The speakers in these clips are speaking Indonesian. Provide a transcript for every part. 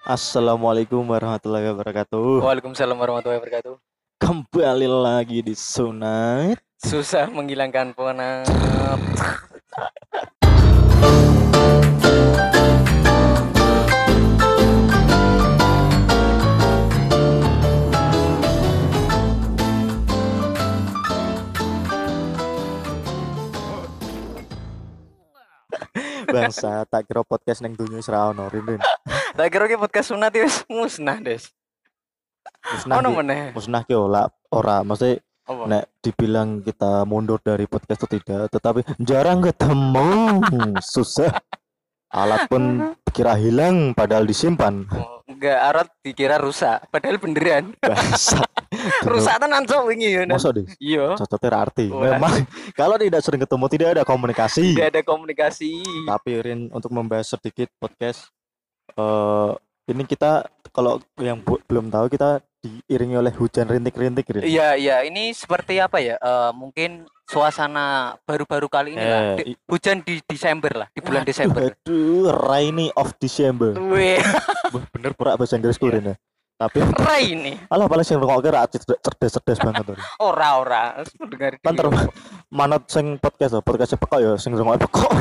Assalamualaikum warahmatullahi wabarakatuh. Waalaikumsalam warahmatullahi wabarakatuh. Kembali lagi di Sunat. Susah menghilangkan penat. Bangsa, tak kira podcast neng dunia serau ono Rin. Rin. Tak kira ki podcast sunat wis musnah, Des. Musnah Ono meneh. musnah ki ora ora mesti Apa? nek dibilang kita mundur dari podcast itu tidak, tetapi jarang ketemu. Susah. Alat pun kira hilang padahal disimpan. Oh, Enggak arat dikira rusak, padahal beneran. Bangsa. rusak tenan cok wingi ya. Masa deh? Iya, Cocoknya arti. Wah. Memang kalau tidak sering ketemu tidak ada komunikasi. tidak ada komunikasi. Tapi Rin untuk membahas sedikit podcast eh ini kita kalau yang bu- belum tahu kita diiringi oleh hujan rintik-rintik Rin. Iya, iya, ini seperti apa ya? Eh, mungkin suasana baru-baru kali ini lah. Eh, Di- i- hujan di Desember lah, di bulan Desember. Aduh, rainy of December. Wih, bener pura bahasa Inggris Iya. Rin ya. Tapi rai ini. alah paling sing ngrungokke ra cerdas-cerdas banget tuh. Ora ora, mendengar Kan manut sing podcast loh, podcast pekok ya sing ngrungokke pekok.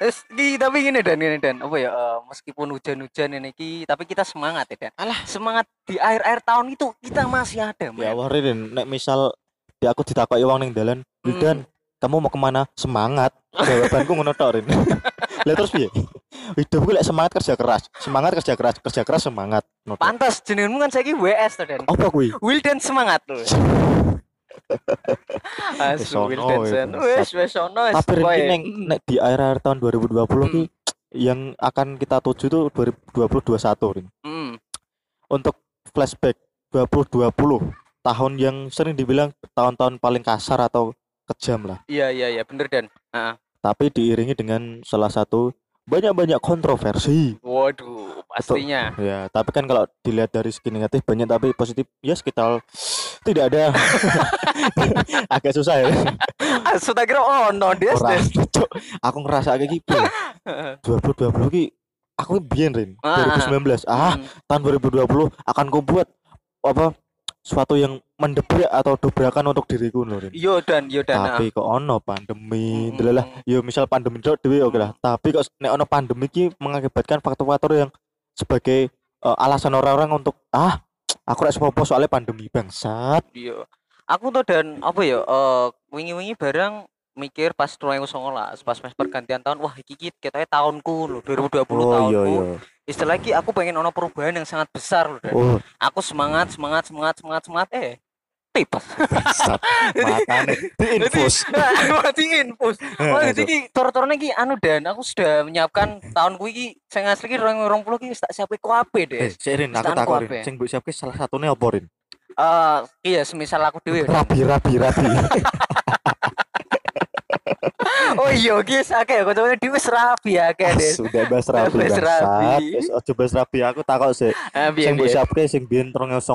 Terus ki tapi gini dan gini dan apa ya eh, meskipun hujan-hujan ini ki tapi kita semangat ya dan alah semangat di akhir-akhir tahun itu kita masih ada Ya wah Rin, nek misal di aku ditakoki wong ning dalan, Hmm. "Wildan, kamu mau ke mana? Semangat." Jawabanku ngono tok, Rin. Lah terus piye? Hidupku lek semangat kerja keras, semangat kerja keras, kerja keras semangat. Pantas jenengmu kan saiki WS to dan Apa kuwi? Wildan semangat tuh. Wis Asu bangsat. Wes wes ono wes. Tapi neng nek di akhir-akhir tahun 2020 ki yang akan kita tuju tuh 2021 Rin. Hmm. Untuk flashback 2020 tahun yang sering dibilang tahun-tahun paling kasar atau kejam lah. Iya iya iya bener dan. Heeh. Tapi diiringi dengan salah satu banyak-banyak kontroversi. Waduh, pastinya. Ya, tapi kan kalau dilihat dari segi negatif banyak tapi positif ya sekitar tidak ada. Agak susah ya. Asu tak kira des Ora, des. Cuk. Aku ngerasa kayak gitu. 2020 ki aku biyen Rin, Ah, 2019. Ah, Hmm. tahun 2020 akan ku buat apa suatu yang mendebrak atau dobrakan untuk diriku loh Rin. Yo dan yo dan. Tapi kok ono pandemi, Mm, delalah mm, ya misal pandemi dok dewe oke lah. Tapi kok nek ono pandemi ki mengakibatkan faktor-faktor yang sebagai eh, alasan orang-orang untuk ah aku rek sepopo soalnya pandemi bangsat. Iya. Aku tuh dan apa ya eh wingi-wingi barang mikir pas 2019 pas pas pergantian tahun wah iki katanya tahunku loh 2020 tahunku istilah iki aku pengen ono perubahan yang sangat besar loh dan Oh, aku semangat semangat semangat semangat semangat eh tipes. Makane diinfus. mati infus wah jadi iki tor-torne iki anu dan aku sudah menyiapkan tahunku iki sing asli iki 2020 iki wis tak siapke deh Eh, Serin aku Stanku takorin. apa? Sing mbok siapke salah satunya apa Rin? eh iya semisal aku dhewe. Rabi rabi rabi. oh iya guys akeh ya kocoknya dhewe wis rapi akeh deh Sudah rabi Bahas bangsat. rabi. Wis bahas rabi aku takok sih. Ah, Sing biyen mbok siapke sing biyen 2019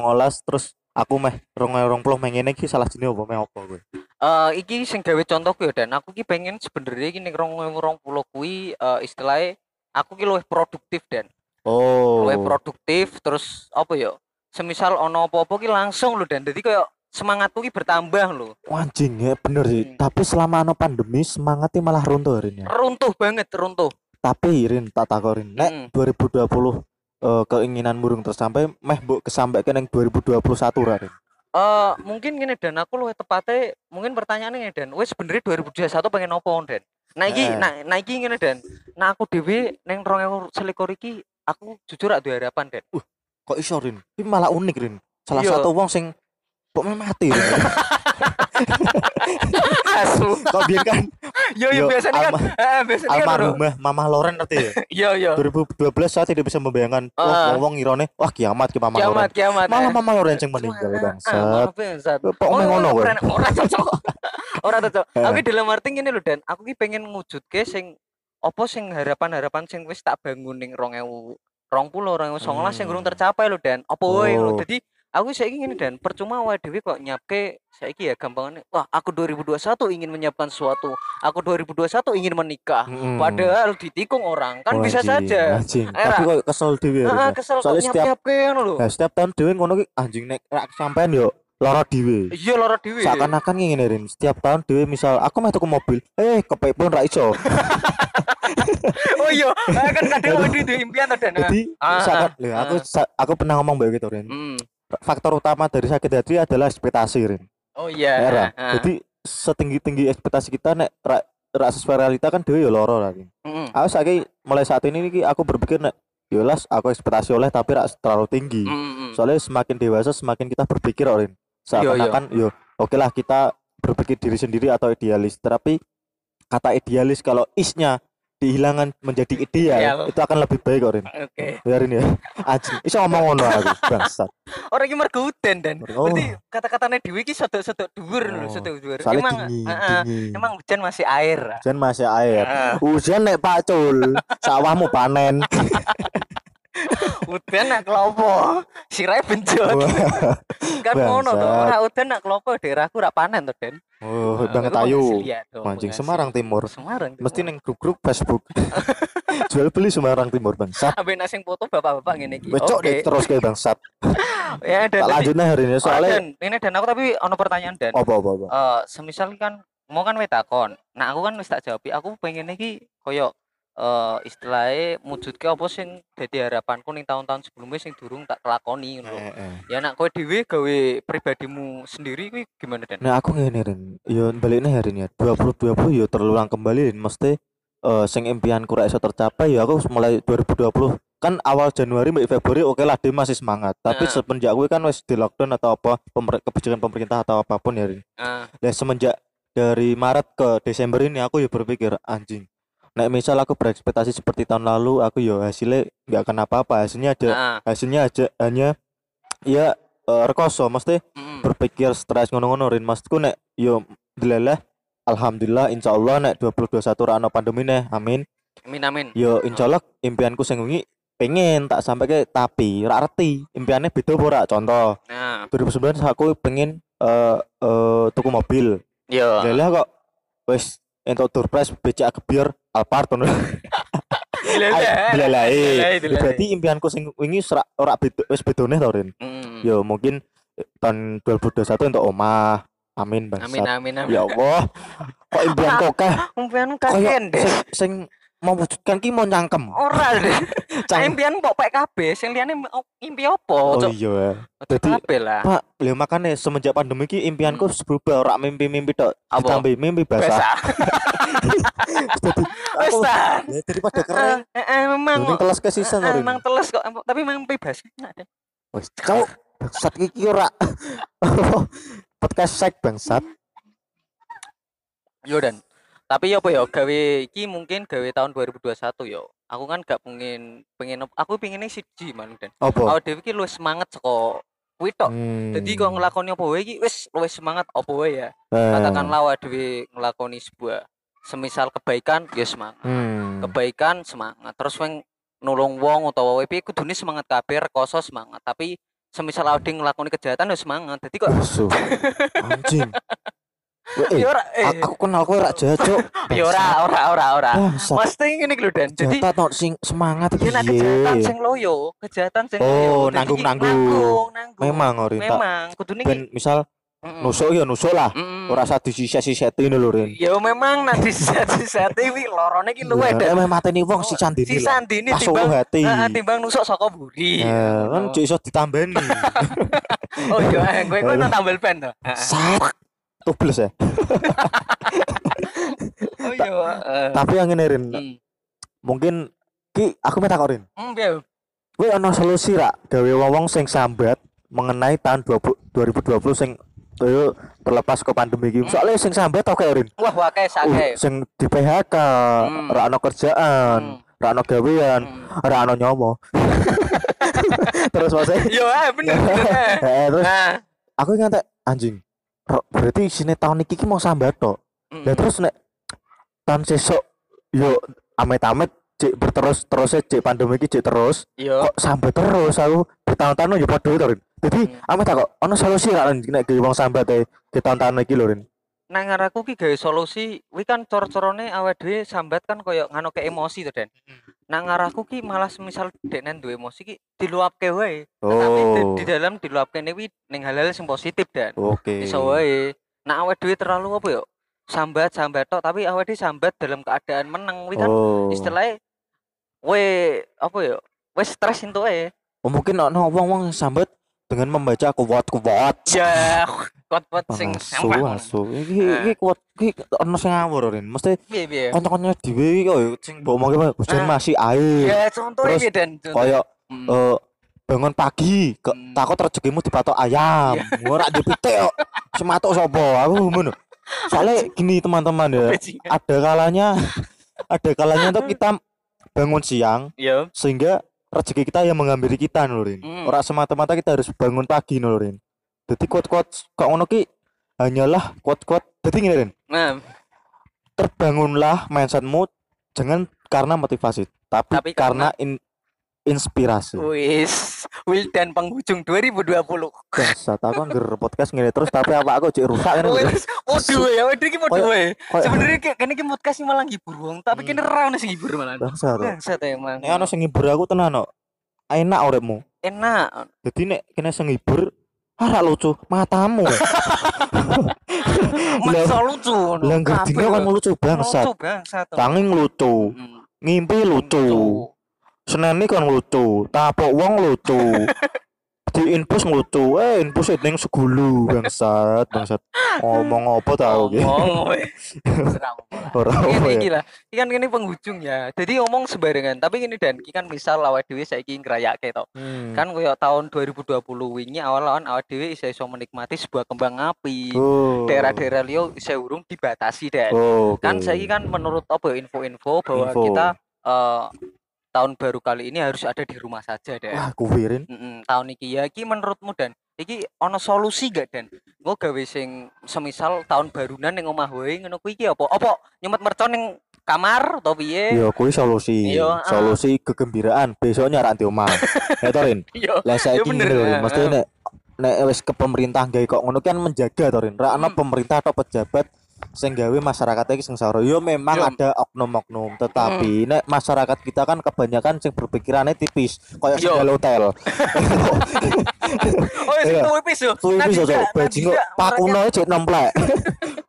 terus aku meh 2020 meh ngene iki salah jenenge apa meh apa kowe? Eh, iki sing gawe contohku ya dan aku ki pengen sebenarnya iki ning 2020 kuwi eh, istilahnya aku ki luwih produktif dan Oh. luwih produktif terus apa ya semisal ono apa-apa ki langsung lho dan jadi kayak semangatku ki bertambah lho Anjing ya bener sih. Hmm. Tapi selama ano pandemi semangatnya malah runtuh Rin ya. runtuh banget runtuh Tapi Rin tak takorin. Nek Mm. 2020 eh, keinginan burung tersampai meh mbok kesampaikan yang 2021 ra Rin. eh mungkin gini dan aku luwih tepatnya mungkin pertanyaannya dan wes sebenarnya 2021 pengen opo dan nah iki Eh. nah, nah iki ngene dan nah aku dhewe ning 2021 iki aku jujur ada harapan dan Kok iso Rin? Ini malah unik Rin. Salah Iya. satu wong sing kok mati Rin. asu Kok biyen kan yo yo biasanya kan alma- eh, biasanya kan almarhumah Mama Loren ngerti ya? yo yo 2012 saya tidak bisa membayangkan Ah. wah wong ngirone wah kiamat ki Mama kiamat Loren. kiamat Malah eh. Mama Loren yang meninggal Ah, bangsat. malah bangsat. Kok meh ngono kowe? ora ora cocok ora cocok Eh. aku dalam arti ngene lho dan aku ki pengen ngwujudke sing apa sing harapan-harapan sing wis tak bangun ning 2000 20 2019 sing Hmm. durung tercapai lho dan apa Oh. dadi aku saiki ngene dan. Percuma awake dhewe kok nyapke saiki ya gampangane wah aku 2021 ingin menyiapkan sesuatu. Aku 2021 ingin menikah. Mm-mm. padahal ditikung orang kan Oh, bisa anjing, saja. anjing. Tapi kok kesel dhewe ya, Heeh, Rin. kesel kok Soalnya setiap- lho. Nah, setiap tahun dhewe ngono ki anjing nek rak sampean yo lara dhewe. Iya loro dhewe. Seakan-akan ngene Rin. Setiap tahun dhewe misal aku meh tuku mobil. Eh kepepon ra iso. Oh iya eh, kan kadang ada di impian tuh dan. Jadi Ah, ah, aku ah. aku pernah ngomong bae gitu Rin. Hmm. Faktor utama dari sakit hati adalah ekspektasi Rin oh iya Era. Ah. jadi setinggi-tinggi ekspektasi kita nek ra, ra sesuai realita kan dhewe yo loro lah Rin Mm-mm. aku saiki mulai saat ini iki aku berpikir nek yolas aku ekspektasi oleh tapi rak terlalu tinggi Mm-mm. soalnya semakin dewasa semakin kita berpikir Rin seakan-akan yo oke lah kita berpikir diri sendiri atau idealis tapi kata idealis kalau isnya dihilangkan menjadi ideal Ideal. itu akan lebih baik kok Rin. Oke. Biarin ya. Anjing iso ngomong ngono aku bangsat. Orang ini mergo udan dan Oh. berarti kata-katanya Dewi ki sedok-sedok dhuwur lho Oh. sedok dhuwur. Soalnya emang dingin heeh, dingin. emang hujan masih air. Hujan masih air. Heeh. hujan nek pacul sawahmu panen udan nak kelopo sirai benjot. Kan ngono to. Ora udan nak kelopo daerahku ora panen to Den. Oh bang tayu. mancing. Semarang Timur. Semarang mesti neng grup-grup Facebook. Jual beli Semarang Timur bangsat ambil nasi foto bapak-bapak ngene iki. Becok deh terus kayak bangsat ya dan tak lanjutnya hari ini Oh, soalnya Dan, ini dan aku tapi ono pertanyaan dan apa apa apa? Eh semisal kan mau kan wetakon nah aku kan wis tak jawab aku pengen iki koyo eh istilahnya mujudke apa sing dadi harapanku ning tahun-tahun sebelumnya sing durung tak kelakoni ngono. Eh, eh. ya nak kowe dhewe gawe pribadimu sendiri kuwi gimana dan Nah aku ngene Rin, yo baliknya hari ini ya 2020 yo terulang kembali Rin. mesti eh sing impianku ra iso tercapai ya aku mulai 2020 kan awal Januari Mbak Februari oke lah dia masih semangat tapi Nah. semenjak gue kan wes di lockdown atau apa pemer- kebijakan pemerintah atau apa pun ya Rin. Dan semenjak dari Maret ke Desember ini aku ya berpikir anjing Nek misal aku berekspektasi seperti tahun lalu aku yo hasilnya nggak akan apa-apa. Hasilnya aja ah, hasilnya aja hanya ya eh, rekoso. Mesti mm, berpikir stres ngono-ngono rin. Maksudku nek yo dilelah alhamdulillah insya Allah nek 2021 ra ono pandemi nih amin. Amin amin. Yo insya Allah impianku sing wingi pengen tak sampai ke tapi ra arti impiannya beda apa ora contoh nah. 2019 aku pengen eh eh, tuku mobil. Yo dilelah kok. Wes entuk surprise becak gebiar Dilelah, dilelah. berarti impianku sing wingi ora beda wis bedone to rin? Mm, yo mungkin eh, tahun 2021 untuk omah. Amin bangsat amin amin amin. Ya Allah. Kok impian kokeh impianmu koyo kaken deh sing, sing mewujudkan ki mau cangkem ora. Cang- impian mbok pek kabeh sing liyane impi opo oh Cok. iya. Jadi- kabeh lah. Pak lha makane semenjak pandemi ki impianku wis berubah ora mimpi-mimpi tok. Ditambah mimpi basah. Wes aku ya, daripada Eh, eh, memang mending kelas ke sisa eh, ngono emang teles kok tapi memang bebas enak deh. Wis cau bangsat iki ora podcast sek bangsat. Yo dan tapi yo apa yo gawe iki mungkin gawe tahun 2021 yo. Aku kan gak pengen pengen aku pengennya siji man dan apa? Awak dhewe iki luwih semangat saka kuwi tok. Hmm. jadi kok ngelakoni apa wae iki wis luwih semangat apa wae ya. Eh, katakanlah awak dhewe ngelakoni sebuah semisal kebaikan ya semangat. Hmm. kebaikan semangat. Terus weng nulung wong utawa wae piye kudune semangat kabeh rekoso semangat. Tapi semisal awake dhewe nglakoni kejahatan ya semangat. Dadi kok anjing Weh, ya ora eh aku kenal kowe rak jahat, Cuk. ya ora ora ora ora mesti ngene iki lho Dan jadi tok sing semangat ya nak kejahatan sing loyo kejahatan sing Oh, nanggung-nanggung. iki nanggung nanggung Memang ori memang kudune iki ben misal Mm-mm. nusuk ya nusuk lah. Mm-mm. Ora usah disisat-sisati ngono lho, Rin. ya memang nanti disati wi lorone iki luwih Lah, Dan emang mateni wong si candini si Pas timbang hati. Heeh, timbang nusuk saka buri Eh, kan Oh. cuk iso ditambani. oh iya gue gue nang tambal pen to Heeh. Tubles ya. oh iya heeh. Tapi yang ngene Rin, Hmm. mungkin ki aku minta kok Rin. Hmm, piye? Ana solusi ra gawe wong sing sambat mengenai tahun 20 2020 sing Ayo terlepas ke pandemi iki. Soalnya sing sambat tau kayak Rin. Wah, wakai Uh, sake. sing di PHK, Hmm. ra ono kerjaan, Hmm. ra ono gawean, Hmm. ra ono nyomo. terus maksudnya Yo, eh bener bener. eh. terus Nah, aku ngantek anjing. Berarti sini tahun iki ki mau sambat tok. mm, Lah terus nek tahun sesuk yo amit-amit cek berterus terusnya cek pandemi iki cek terus Yo. kok sambat terus aku bertahun-tahun yo padha to Rin dadi Hmm. aku tak kok ono solusi ra nek ge wong sambat e tahun-tahun iki lho Rin nang ngarahku ki gawe solusi kuwi kan cor-corone awake dhewe sambat kan koyo ngano ke emosi to Den nang ngarahku ki malah semisal deknen duwe emosi ki diluapke wae. Tapi di, oh. di dalam diluapke kuwi ning hal-hal sing positif Dan oke. Iso wae. Nah awake dhewe terlalu apa yo? Sambat sambat tok tapi dhewe sambat dalam keadaan meneng. Kuwi kan oh. istilahnya we apa ya wes stres eh Oh, mungkin ono wong-wong sambat dengan membaca kuat-kuat ya kot-kot sing asu asu iki iki kuat iki ono sing ngawur Rin. Mesti piye piye? kanca-kanca dhewe iki koyo sing mbok omongke Pak, hujan Nah. masih air. Ya contoh. iki Hmm. eh bangun pagi ke Hmm. takut rezekimu dipatok ayam. Ora dipitik kok. Sematuk sapa? Aku ngono. Soalnya gini teman-teman ya. Ada kalanya ada kalanya tuh kita bangun siang ya sehingga rezeki kita yang menghampiri kita nurin Hmm. ora semata-mata kita harus bangun pagi nurin jadi kuat-kuat kok ngono ki? Hanyalah kuat-kuat. Jadi gini Rin. Nah. Terbangunlah mindsetmu jangan karena motivasi tapi, Tapi karena in- inspirasi wis Wildan penghujung 2020 Biasa, aku anggar podcast ngene terus tapi apa aku cek rusak kan wis podo ya waduh iki wae koyo- sebenarnya kene iki podcast malah ngibur wong tapi Hmm. kene ra ono sing ngibur malah bangsa to. bangsat emang Nek ana sing ngibur aku tenan kok. Enak uripmu. enak Jadi nek kene sing ngibur ah ra lucu matamu. masa lucu Lah gerdine kan lucu bangsat. lucu bangsat Tanging lucu, Hmm. ngimpi lucu. Seneni kan lucu, tapuk wong lucu. Di infus lucu, eh infus ning segulu bangsat, bangsat. Ngomong apa tau iki? Ngomong weh. Serang bola. Ora Ini apa ya. lah. Iki kan ini penghujung ya. Jadi ngomong sembarangan. Tapi ini dan iki kan misal awake dhewe saiki ngrayake to. Hmm. Kan koyo tahun 2020 wingi awal-awal awake dhewe iso iso menikmati sebuah kembang api. Oh. Daerah-daerah liya iso urung dibatasi dan. Oh, Kan oke. saiki kan menurut apa ya, info-info bahwa Info. kita eh, tahun baru kali ini harus ada di rumah saja dan. Wah, kuwirin. Mm-mm, tahun iki ya iki menurutmu dan iki ono solusi gak dan gue gawe sing semisal tahun barunan ning omah wae ngono kuwi iki apa apa nyumet mercon ning kamar atau piye Iya, kuwi solusi. Iya, ah. Solusi kegembiraan besoknya ra di omah. Ya to, Rin. iya Lah saiki bener, ngene Mesti nek nek wis ke pemerintah gawe kok ngono kan menjaga to, Rin. Ra ana Hmm. pemerintah atau pejabat sing gawe masyarakat iki sing saro. Yo memang Yo. ada oknum-oknum, tetapi Hmm. nek masyarakat kita kan kebanyakan sing berpikirannya tipis, kayak Yo. segala hotel. oh sing Iya. tuwe pis yo cok, nanti bajingo ndak, pakuno cek nemplek.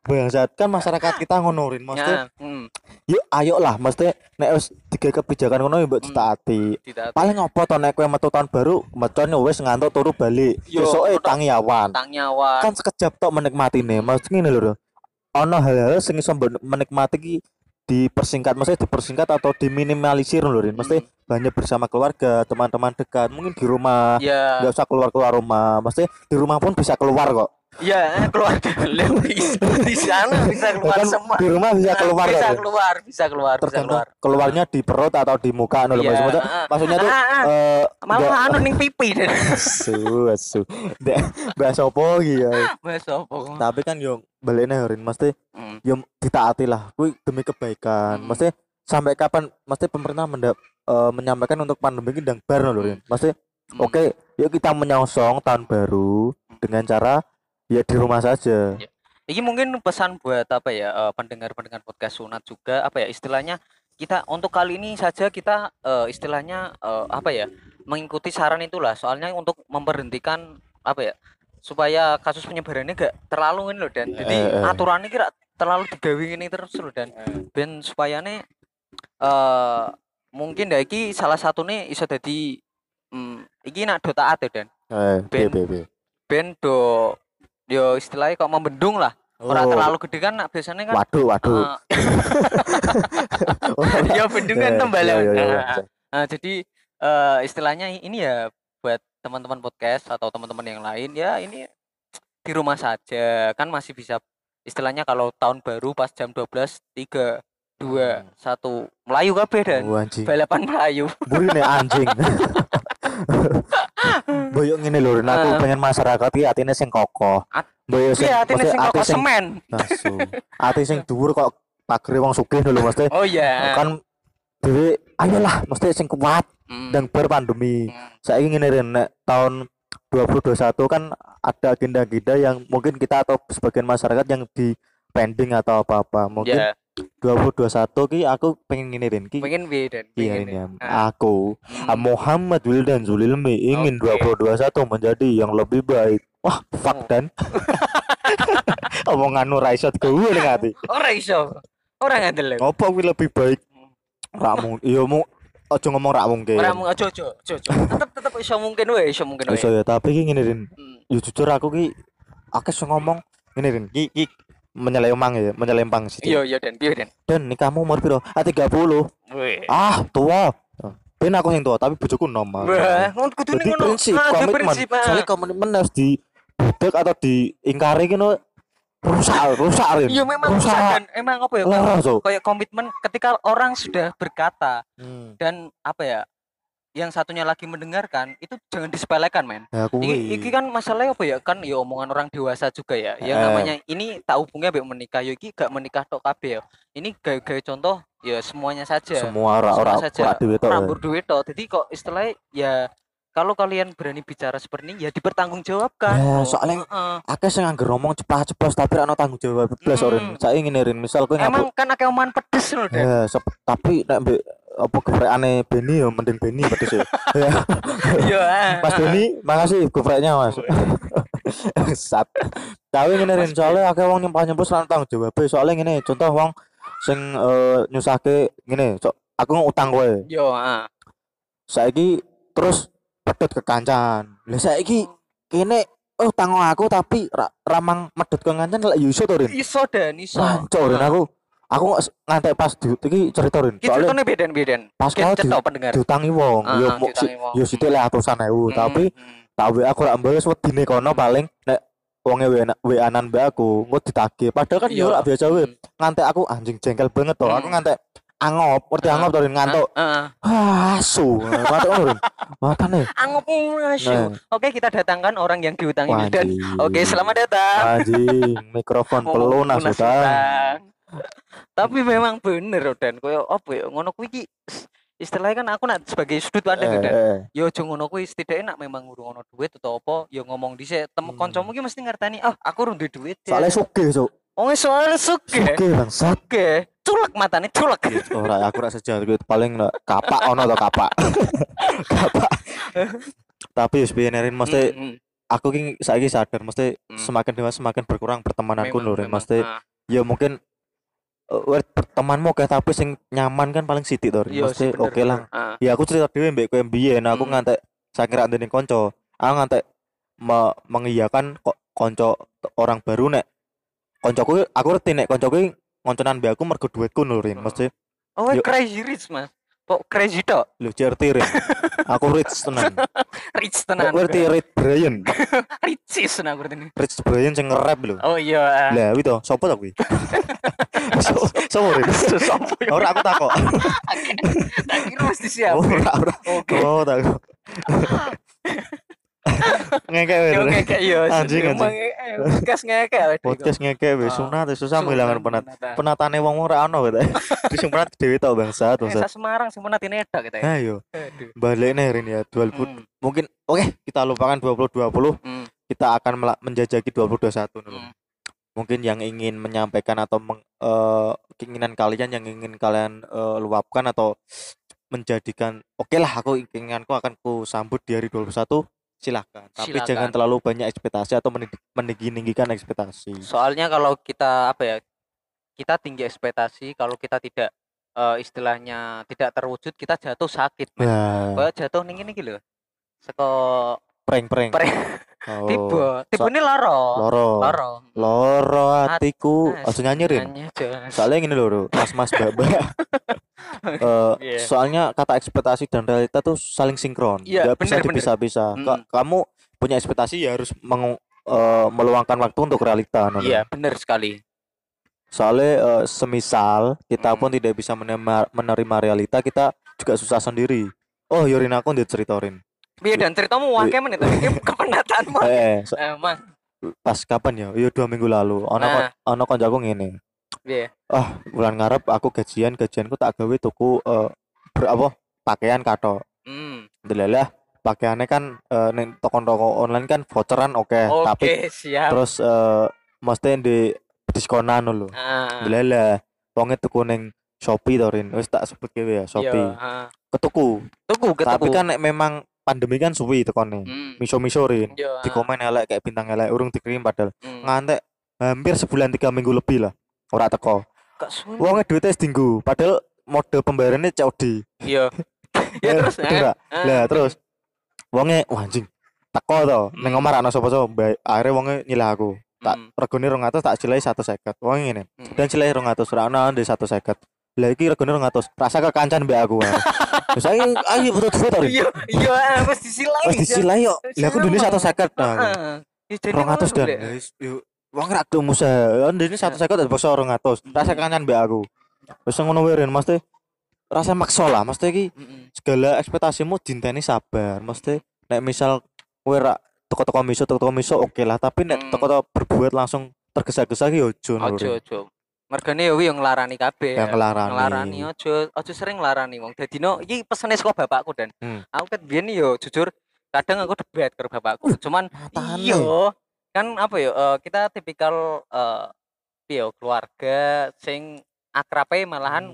Bangsat kan masyarakat kita ngono, Rin. Mesti Ya, hmm, yuk ayo lah mesti nek wis tiga kebijakan ngono mbok Hmm. ditaati. tidak paling apa to nek kowe metu tahun baru mecon ya wis ngantuk turu balik Yo, besok ono- tangi awan kan sekejap tok menikmati nih maksud ngene lho ono hal-hal sing iso menikmati ki dipersingkat mesti dipersingkat atau diminimalisir lho Rin. Mesti banyak bersama keluarga teman-teman dekat mungkin di rumah ya nggak usah keluar keluar rumah. Mesti di rumah pun bisa keluar kok ya keluar di sana bisa keluar Bahkan semua. di rumah bisa Nah, keluar bisa keluar bisa keluar bisa keluar. keluarnya di perut atau di muka lho Iya, maksudnya ah, maksudnya tuh ah, ah. eh, malah anu ning pipi. Asu asu. Bahasa apa iki ya. Mas apa tapi kan yo baliknya Rin mesti Hmm. yo ditaati lah kuwi demi kebaikan. Hmm. mesti sampai kapan mesti pemerintah mendap, eh, menyampaikan untuk pandemi ini dan bar lho Rin? Mesti Hmm. oke yuk kita menyongsong tahun baru dengan cara ya di rumah saja Ini mungkin pesan buat apa ya eh, pendengar-pendengar podcast sunat juga apa ya istilahnya kita untuk kali ini saja kita eh, istilahnya eh, apa ya mengikuti saran itulah soalnya untuk memberhentikan apa ya supaya kasus penyebarannya gak terlalu ini loh dan jadi Eh, eh. aturannya kira terlalu digawe ini terus loh dan ben supaya nih eh mungkin dah iki salah satu nih iso jadi hmm, iki nak do taat ya dan eh Ben. be, be, be. ben do yo istilahnya kok membendung lah Oh, terlalu gede kan biasanya kan waduh waduh eh, ya bendung kan Eh, tembalan. iya, iya, iya. Nah, nah, jadi eh, istilahnya ini ya buat teman-teman podcast atau teman-teman yang lain ya ini di rumah saja kan masih bisa istilahnya kalau tahun baru pas jam 12 3 2 1 Melayu kabeh dan Oh, anjing balapan Melayu. Buri nih anjing. Boyok ngene lho, Rin, aku pengen masyarakat iki atine sing kokoh. Boyo sing Iya, atine sing ati kok sing semen. asu. Ati sing dhuwur kok pagere wong sugih lho mesti. Oh iya. Kan dhewe ayolah mesti sing kuat Hmm. dan ber pandemi Hmm. saya ingin Rin, nek tahun 2021 kan ada agenda-agenda yang mungkin kita atau sebagian masyarakat yang di pending atau apa-apa mungkin Ya, 2021 ki aku pengen ngene Rin ki pengen B dan iya ini ya. ya. Ah. aku Hmm. Ah, Muhammad Wildan Zulilmi ingin Oke. 2021 menjadi yang lebih baik. Wah, fuck Oh. dan. Omongan ora iso gue ning ati. Ora iso. Ora ngandel. Ngopo kuwi lebih baik? Ra mung iya mu aja ngomong ra mungkin. Ora mung aja aja aja. aja. Tetep tetep iso mungkin wae, iso mungkin wae. Iso ya, tapi ki ngene Rin. Hmm. Ya jujur aku ki akeh sing ngomong ngene Rin. Ki ki menyelempang ya, menyelempang sih. Iya iya dan piye dan. Dan nikahmu umur piro? Ah 30. Weh. Ah, tua. Ben aku sing tua, tapi bojoku nom. Wah, ngono kudune ngono. prinsip, Ah, itu komitmen. ah. Soalnya komitmen harus di budek atau diingkari gitu rusak, rusak Rin. Iya memang rusak. rusak dan emang apa ya? Kayak komitmen ketika orang sudah berkata Hmm. dan apa ya? Yang satunya lagi mendengarkan itu jangan disepelekan, men. Ya Iki, kan masalahnya apa ya? Kan ya omongan orang dewasa juga ya. Yang Eh. namanya ini tak hubungnya mbek menikah. Ya iki gak menikah tok kabeh ya. Ini gaya-gaya contoh ya semuanya saja. semua ora ora Semua saja. ora dhewe tok. ya. Rambut duit tok. Jadi kok istilahnya ya kalau kalian berani bicara seperti ini ya dipertanggungjawabkan. Ya, soalnya heeh. Akeh sing anggar ngomong ceplas-ceplos tapi ono tanggung jawab blas Mm. Saya ingin Rin, misal kowe emang kan akeh omongan pedes loh Dan. ya tapi nek apa geprekane Beni ya mending Beni pedes ya. Ya. Iya. ah, Mas Beni, makasih gepreknya Mas. Sat. Tapi ngene Rin, soalnya akeh wong nyempah-nyempus ora ono tanggung jawab. Soalnya ngene, contoh wong sing eh, nyusahke ngene, so, aku ngutang kowe. Yo, ah. saiki terus pedot ke kancan lah saiki kene oh tango aku tapi ra, ramang medot ke kancan lek yo iso to Rin Iso dan iso. Ah. aku aku nggak ngantek pas di iki cerita Rin Iki soalnya ceritanya beden beden. pas Kita kau di, diutangi wong Ah, yo mu- si, diutangi yo sithik lek atusan ewu Hmm, tapi hmm. tak we aku rak mbales wedine kono paling nek wonge we we anan mbak aku engko ditagih padahal kan yo Iya. rak biasa we Hmm. ngantek aku anjing jengkel banget to aku Hmm. ngantek angop ngerti Ah, angop to ngantuk Ah, asu ngantuk ngono Rin matane Anggap masuk. Nah. Oke, kita datangkan orang yang diutangi dan. Oke, selamat datang. Anjing, mikrofon Mau pelunas utang. Tapi memang bener dan koyo apa ya ngono kuwi iki istilahnya kan aku nak sebagai sudut pandang Eh, Dan eh. yo aja ngono kuwi setidaknya nak memang urung ono duit atau apa yo ngomong dhisik tem Hmm. kancamu ki mesti ngerteni ah aku urung duwe duit ya." Soalnya suge, so. oh soalnya suke Suge bangsat. suke culek matane culek Ora aku ora sejar gitu. paling nek kapak ono to kapak. kapak. Tapi wis piye Nerin mesti Mm, mm. aku ki saiki sadar mesti Hmm. semakin dewasa semakin berkurang pertemananku Memang, lho Rin. memang. Mesti Ah, ya mungkin eh, weh, bertemanmu kayak tapi sing nyaman kan paling to Rin. iya Mesti sih, oke lah. Ah, Ya aku cerita dhewe mbek kowe mbiyen aku Hmm. ngantek saking ra ndene kanca. Aku ngantek me mengiyakan kok kanca orang baru nek kancaku aku ngerti nek kancaku ngonconan mbek aku mergo duitku lho Rin. Hmm. Mesti oh Yo. crazy rich mas kok crazy tok lho certi Rin. aku rich tenan. rich Kok tenan ngerti Rich Brian. ricis nah berarti ini Rich Brian sing nge-rap lho. oh iya Lah kuwi to, sapa to kuwi? So- Sopo Rin? Sopo ya? Ora aku takok. tak kira mesti siap Ora ora. oke Oh, takok. Ngekek Yo Rin. ngekek yo Anjing, anjing. podcast ngekek Podcast ngekek wis Ah, sunat wis susah Sunat, ngilangan penat. Penatane wong ora ono. Di sing penat dhewe tok bangsat, Eh, Semarang sing penat ini edak kita ya Ayo, balik nih Rin ya 2000 Hmm, mungkin oke kita lupakan 2020 hmm, kita akan menjajaki 2021 dulu. hmm. Mungkin yang ingin menyampaikan atau meng- eh, keinginan kalian yang ingin kalian eh, luapkan atau menjadikan oke lah aku keinginanku akan ku sambut di hari 21 silahkan tapi jangan Silakan. terlalu banyak ekspektasi atau mening- meninggi-ninggikan ekspektasi Soalnya kalau kita apa ya kita tinggi ekspektasi kalau kita tidak eh, istilahnya tidak terwujud kita jatuh sakit nah Kayak jatuh ning ngene iki lho. Seko prank-prank Prank. oh, tiba, tiba ini loro. loro Loro. loro hatiku Nah, aja nyanyi Rin nyanyi aja. soalnya gini loh mas mas mbak mbak Eh, Iya. soalnya kata ekspektasi dan realita tuh saling sinkron nggak bisa bener, bener. dipisah-pisah Ka- Mm. kamu punya ekspektasi ya harus mengu- eh, meluangkan waktu untuk realita. Iya, benar sekali. soalnya eh, semisal kita pun Mm. tidak bisa menerima, menerima realita kita juga susah sendiri oh Yorin aku diceritorin Piye dan ceritamu wae men itu iki kepenataanmu. eh so- Eh, Mas. pas kapan ya iya dua minggu lalu ono Nah. ono konjaku ngene Piye? ah bulan ngarep aku gajian gajianku tak gawe tuku eh, ber- apa pakaian kato Hmm. delalah pakaiannya kan eh, neng toko-toko online kan voucheran oke Oke, tapi siap. terus eh mesti di diskonan lho Ah. delalah wonge tuku ning Shopee to Rin wis tak sebut kewe ya Shopee Iya, ah. ketuku Tuku, ketuku. tapi kan nek memang pandemi kan suwi tekone Hmm. miso-miso Rin Iya. di komen elek kayak bintang elek urung dikirim padahal Hmm. ngantek hampir sebulan tiga minggu lebih lah ora teko wonge duitnya dinggu padahal mode pembayarannya COD Iya. Ya Eh, terus ah. lah terus wonge wah anjing teko to ning Hmm. omah ra ono sapa-sapa akhirnya wonge nyilah aku tak Hmm. regone 200 tak silai 150 wonge ngene Hmm. dan silai 200 ra ono di 150 lah iki regone 200 rasa kekancan mbak aku terus ayo ayo betul betul to Rin. Iya, iya, wis disilai. wis disilai yo lah aku dulu 150 nah Heeh. Ya, jadi 200 ngono dan wis, yo wong ra gelem usaha ndene 150 tak paksa 200 rasa kekancan mbak aku. Wis ngono wae Rin mesti rasa maksa lah mesti iki. Segala ekspektasimu dinteni sabar mesti nek misal kowe ra toko-toko miso toko-toko miso oke lah. Tapi nek Hmm. toko-toko berbuat langsung tergesa-gesa ki yo ojo Ojo, ojo. Mergane wi yang nglarani kabeh. Yang nglarani. Nglarani ojo, ojo sering nglarani wong. Dadi no iki pesene saka bapakku dan Hmm. aku ket biyen yo jujur kadang aku debat karo bapakku. Cuman matane. iya kan apa ya eh, kita tipikal eh piye yo, keluarga sing akrabe malahan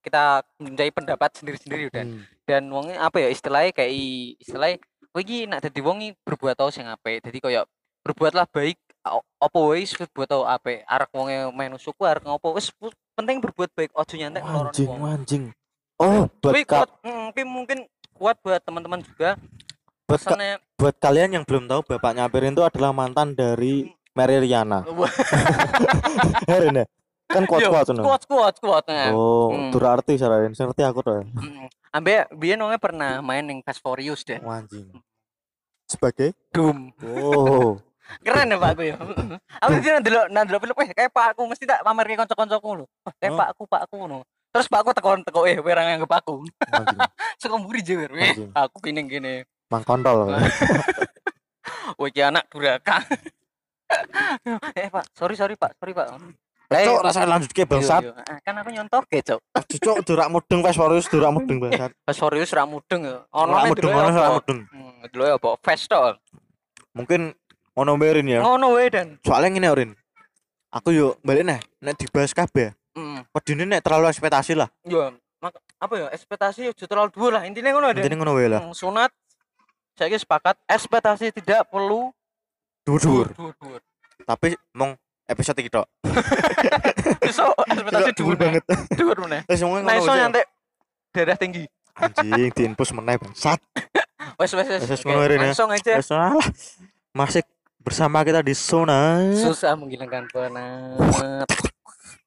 kita menjadi pendapat sendiri-sendiri dan Hmm. dan wonge apa ya istilahnya kayak istilahnya kowe iki nek dadi wong berbuat tau sing apik dadi koyo berbuatlah baik opo wis berbuat tau apik arek wonge menu suku arek ngopo wis penting berbuat baik ojo nyantek ngeloroni anjing wong. anjing. Oh buat ka- kuat mm, mungkin kuat buat teman-teman juga. Buat, ka- buat kalian yang belum tahu bapaknya Apirin itu adalah mantan dari Mary Riana. Wah, Herin ya kan kuat-kuat yo, tuh kuat kuat kuat nah. oh Hmm. tur arti sarain ngerti aku tuh Mm. ambe biyen wonge pernah main ning Fast for Furious deh anjing. Sebagai? Doom. Oh keren ya Pak aku ya. Aku dia ndelok ndelok film eh kayak Pak aku mesti tak pamer ke kanca-kancaku lho. Wah, kayak Oh. Pak aku Pak aku ngono. Terus Pak aku tekon teko eh kowe ora nganggep aku. Saka mburi jewer aku kene kene. Mang kontol iki anak duraka eh Pak sorry sorry Pak sorry Pak. Eh, Cok, rasa lanjut ke bangsat. Ah, kan aku nyontok ke cok durak mudeng wes Warriors durak mudeng bangsat. Pas Furious ra mudeng ya ono mudeng ono mudeng. Dulu ya apa fest to Mungkin ono berin ya. ngono wae dan Soalnya ngene Orin. Aku yo balik nih, nek dibahas kabeh. hmm, Wedine nek terlalu ekspektasi lah. yo mak- apa ya ekspektasi ojo terlalu dua lah intinya ngono dan Intine ngono wae lah. Hmm, sunat saya sepakat ekspektasi tidak perlu Dhuwur. dur Tapi mong episode iki tok. so ekspektasi Dhuwur dur banget. dur mana nah ngono iso aja. nyantek darah tinggi Anjing diinpus meneh bangsat. wes wes wes ngono ya. langsung aja Wes. Masih bersama kita di zona susah menghilangkan penat